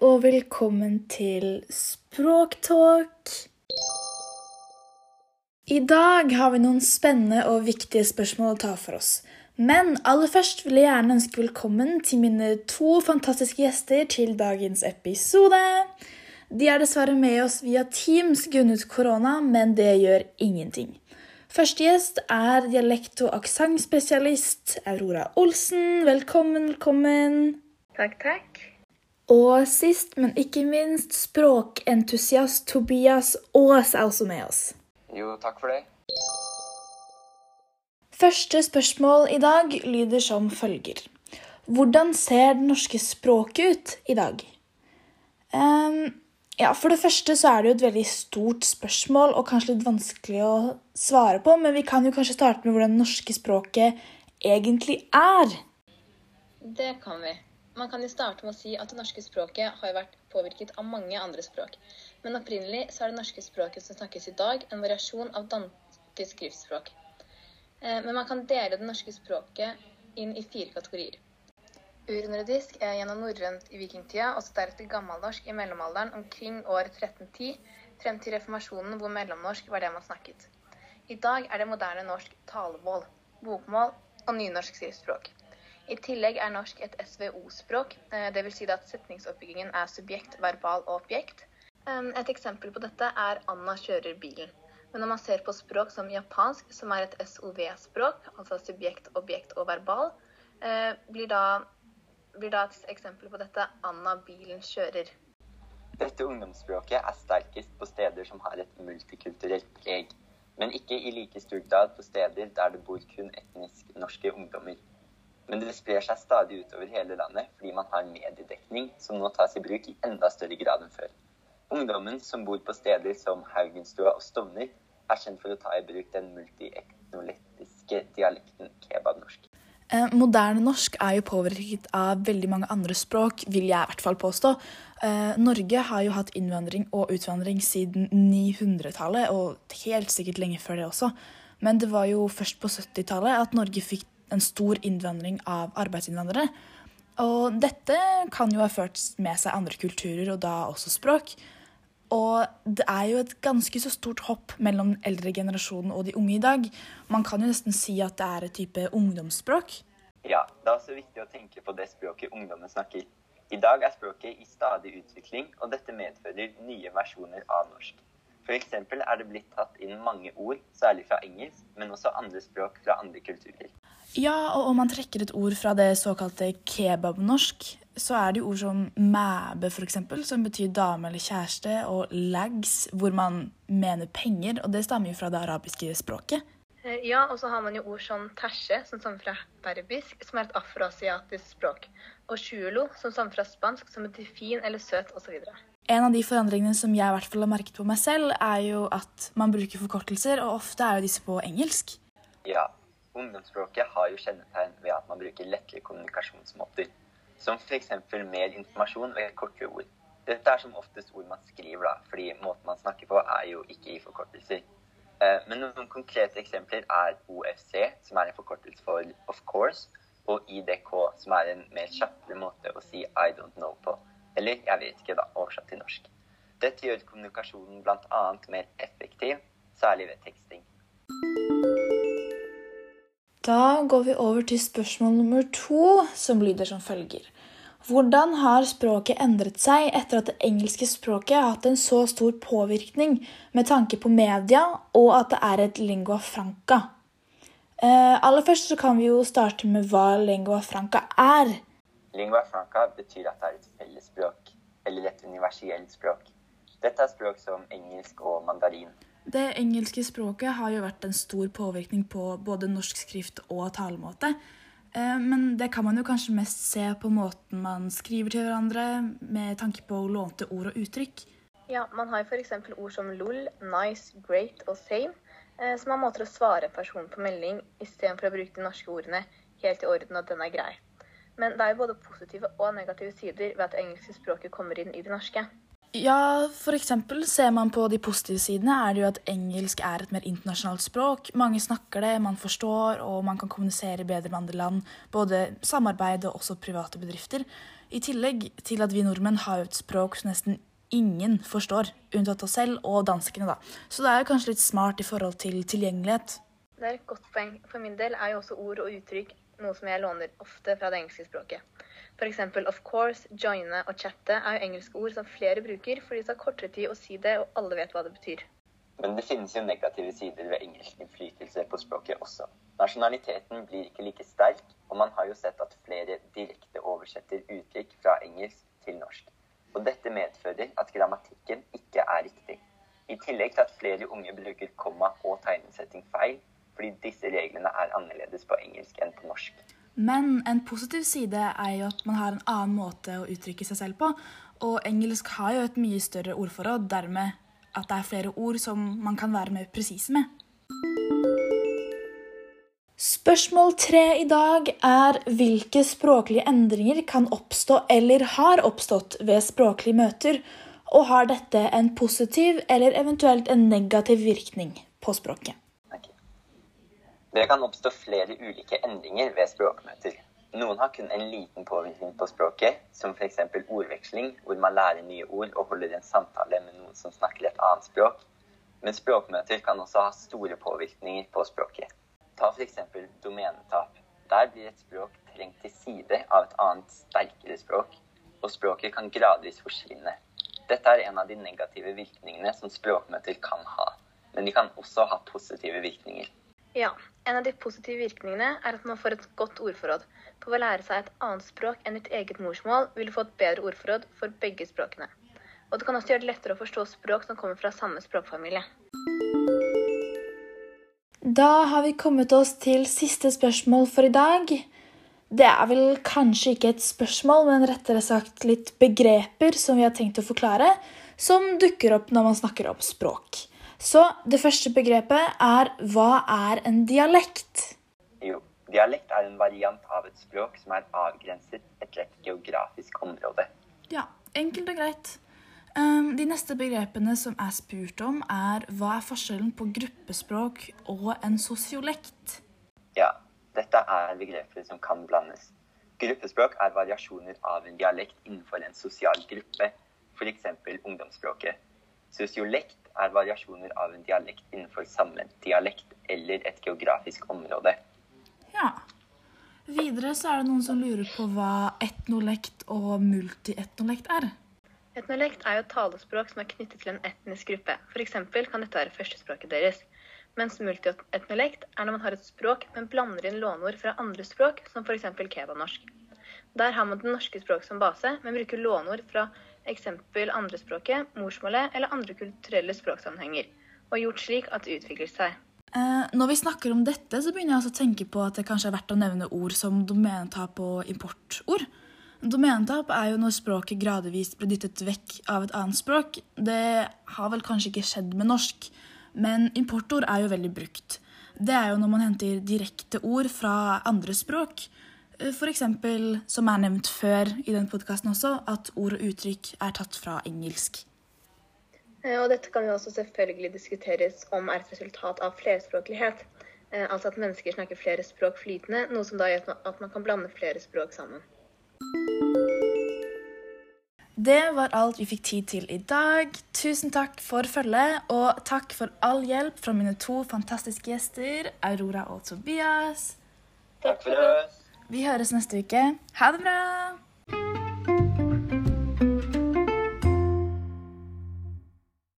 og velkommen til Språktalk. I dag har vi noen spennende og viktige spørsmål å ta for oss. Men aller først vil jeg gjerne ønske velkommen til mine to fantastiske gjester til dagens episode. De er dessverre med oss via Teams grunnet korona, men det gjør ingenting. Første gjest er dialekt- og aksentspesialist Aurora Olsen. Velkommen, velkommen. Takk, takk. Og sist, men ikke minst, språkentusiast Tobias Aas er også med oss. Jo, takk for det. Første spørsmål i dag lyder som følger. Hvordan ser det norske språket ut i dag? Um, ja, For det første så er det jo et veldig stort spørsmål og kanskje litt vanskelig å svare på, men vi kan jo kanskje starte med hvordan det norske språket egentlig er. Det kan vi. Man kan jo starte med å si at det norske språket har vært påvirket av mange andre språk. Men opprinnelig så er det norske språket som snakkes i dag, en variasjon av danske skriftspråk. Eh, men man kan dele det norske språket inn i fire kategorier. Urnordisk er gjennom norrønt i vikingtida, og så deretter gammelnorsk i mellomalderen omkring år 1310, frem til reformasjonen hvor mellomnorsk var det man snakket. I dag er det moderne norsk talemål, bokmål og nynorsk skriftspråk. I tillegg er norsk et SVO-språk, eh, dvs. Si at setningsoppbyggingen er subjekt, verbal og objekt. Et eksempel på dette er 'Anna kjører bilen'. Men når man ser på språk som japansk, som er et SOV-språk, altså subjekt, objekt og verbal, eh, blir da, blir da et eksempel på dette 'Anna bilen kjører'. Dette ungdomsspråket er sterkest på steder som har et multikulturelt preg, men ikke i like stor grad på steder der det bor kun etnisk norske ungdommer. Men det sprer seg stadig utover hele landet fordi man har mediedekning som nå tas i bruk i enda større grad enn før. Ungdommen som bor på steder som Haugenstua og Stovner, er kjent for å ta i bruk den multieknolettiske dialekten kebabnorsk. Eh, moderne norsk er jo påvirket av veldig mange andre språk, vil jeg i hvert fall påstå. Eh, Norge har jo hatt innvandring og utvandring siden 900-tallet, og helt sikkert lenge før det også. Men det var jo først på 70-tallet at Norge fikk en stor innvandring av arbeidsinnvandrere. Og dette kan jo ha ført med seg andre kulturer, og da også språk. Og det er jo et ganske så stort hopp mellom den eldre generasjonen og de unge i dag. Man kan jo nesten si at det er et type ungdomsspråk. Ja, det er også viktig å tenke på det språket ungdommen snakker. I dag er språket i stadig utvikling, og dette medfører nye versjoner av norsk. F.eks. er det blitt tatt inn mange ord, særlig fra engelsk, men også andre språk fra andre kulturer. Ja, og om man trekker et ord fra det såkalte kebabnorsk, så er det jo ord som mæbe, f.eks., som betyr dame eller kjæreste, og lags, hvor man mener penger, og det stammer jo fra det arabiske språket. Eh, ja, og så har man jo ord som terse, som stammer fra berbisk, som er et afroasiatisk språk, og chulo, som stammer fra spansk, som betyr fin eller søt, osv. En av de forandringene som jeg i hvert fall har merket på meg selv, er jo at man bruker forkortelser, og ofte er jo disse på engelsk. Ja, ungdomsspråket har jo kjennetegn ved at man bruker lettere kommunikasjonsmåter. Som f.eks. mer informasjon ved korte ord. Dette er som oftest ord man skriver, da, fordi måten man snakker på er jo ikke i forkortelser. Eh, men noen konkrete eksempler er OFC, som er en forkortelse for of course, og IDK, som er en mer kjappere måte å si I don't know på. Eller jeg vet ikke, da, oversatt til norsk. Dette gjør kommunikasjonen bl.a. mer effektiv, særlig ved teksting. Da går vi over til spørsmål nummer to, som lyder som følger. Hvordan har språket endret seg etter at det engelske språket har hatt en så stor påvirkning med tanke på media, og at det er et lingua franca? Eh, aller først så kan vi jo starte med hva lingua franca er. Lingua franca betyr at det er et fellesspråk, eller et universelt språk. Dette er språk som engelsk og mandarin. Det engelske språket har jo vært en stor påvirkning på både norsk skrift og talemåte. Eh, men det kan man jo kanskje mest se på måten man skriver til hverandre, med tanke på lånte ord og uttrykk. Ja, man har f.eks. ord som lol, nice, great og same, eh, som er måter å svare en person på melding istedenfor å bruke de norske ordene helt i orden og den er grei. Men det er jo både positive og negative sider ved at det engelske språket kommer inn i det norske. Ja, eksempel ser man på de positive sidene, er det jo at engelsk er et mer internasjonalt språk. Mange snakker det, man forstår, og man kan kommunisere bedre med andre land. Både samarbeid og også private bedrifter. I tillegg til at vi nordmenn har jo et språk som nesten ingen forstår, unntatt oss selv og danskene, da. Så det er jo kanskje litt smart i forhold til tilgjengelighet. Det er et godt poeng. For min del er jo også ord og uttrykk noe som jeg låner ofte fra det engelske språket. F.eks. of course, joine og chatte er jo engelske ord som flere bruker fordi det tar kortere tid å si det, og alle vet hva det betyr. Men det finnes jo negative sider ved engelsk innflytelse på språket også. Nasjonaliteten blir ikke like sterk, og man har jo sett at flere direkte oversetter uttrykk fra engelsk til norsk. Og dette medfører at grammatikken ikke er riktig. I tillegg til at flere unge bruker komma og tegnesetting feil, fordi disse reglene er annerledes på engelsk enn på norsk. Men en positiv side er jo at man har en annen måte å uttrykke seg selv på. Og engelsk har jo et mye større ordforråd, dermed at det er flere ord som man kan være mer presise med. Spørsmål tre i dag er hvilke språklige endringer kan oppstå eller har oppstått ved språklige møter, og har dette en positiv eller eventuelt en negativ virkning på språket? Det kan oppstå flere ulike endringer ved språkmøter. Noen har kun en liten påvirkning på språket, som f.eks. ordveksling, hvor man lærer nye ord og holder en samtale med noen som snakker et annet språk. Men språkmøter kan også ha store påvirkninger på språket. Ta f.eks. domenetap. Der blir et språk trengt til side av et annet, sterkere språk, og språket kan gradvis forsvinne. Dette er en av de negative virkningene som språkmøter kan ha, men de kan også ha positive virkninger. Ja, en av de positive virkningene er at man får et godt ordforråd. For å lære seg et annet språk enn ditt eget morsmål vil du få et bedre ordforråd for begge språkene. Og det kan også gjøre det lettere å forstå språk som kommer fra samme språkfamilie. Da har vi kommet oss til siste spørsmål for i dag. Det er vel kanskje ikke et spørsmål, men rettere sagt litt begreper som vi har tenkt å forklare, som dukker opp når man snakker om språk. Så det første begrepet er hva er en dialekt? Jo, dialekt er en variant av et språk som er avgrenset etter et geografisk område. Ja, enkelt og greit. Ehm, de neste begrepene som er spurt om, er hva er forskjellen på gruppespråk og en sosiolekt? Ja, dette er begreper som kan blandes. Gruppespråk er variasjoner av en dialekt innenfor en sosial gruppe, f.eks. ungdomsspråket. Sosiolekt er variasjoner av en dialekt innenfor samme dialekt eller et geografisk område. Ja. Videre så er det noen som lurer på hva etnolekt og multietnolekt er. Etnolekt er jo et talespråk som er knyttet til en etnisk gruppe. F.eks. kan dette være førstespråket deres. Mens multietnolekt er når man har et språk, men blander inn låneord fra andre språk, som f.eks. kebanorsk. Der har man det norske språket som base, men bruker låneord fra eksempel andrespråket, morsmålet eller andre kulturelle språksammenhenger, og gjort slik at det utvikler seg. Eh, når vi snakker om dette, så begynner jeg altså å tenke på at det kanskje er verdt å nevne ord som domenetap og importord. Domenetap er jo når språket gradvis blir dyttet vekk av et annet språk. Det har vel kanskje ikke skjedd med norsk, men importord er jo veldig brukt. Det er jo når man henter direkte ord fra andre språk, F.eks. som er nevnt før i den podkasten også, at ord og uttrykk er tatt fra engelsk. Eh, og dette kan jo også selvfølgelig diskuteres om er et resultat av flerspråklighet. Eh, altså at mennesker snakker flere språk flytende, noe som da gjør at man kan blande flere språk sammen. Det var alt vi fikk tid til i dag. Tusen takk for følget, og takk for all hjelp fra mine to fantastiske gjester, Aurora og Tobias. Takk for oss. Vi høres neste uke. Ha det bra!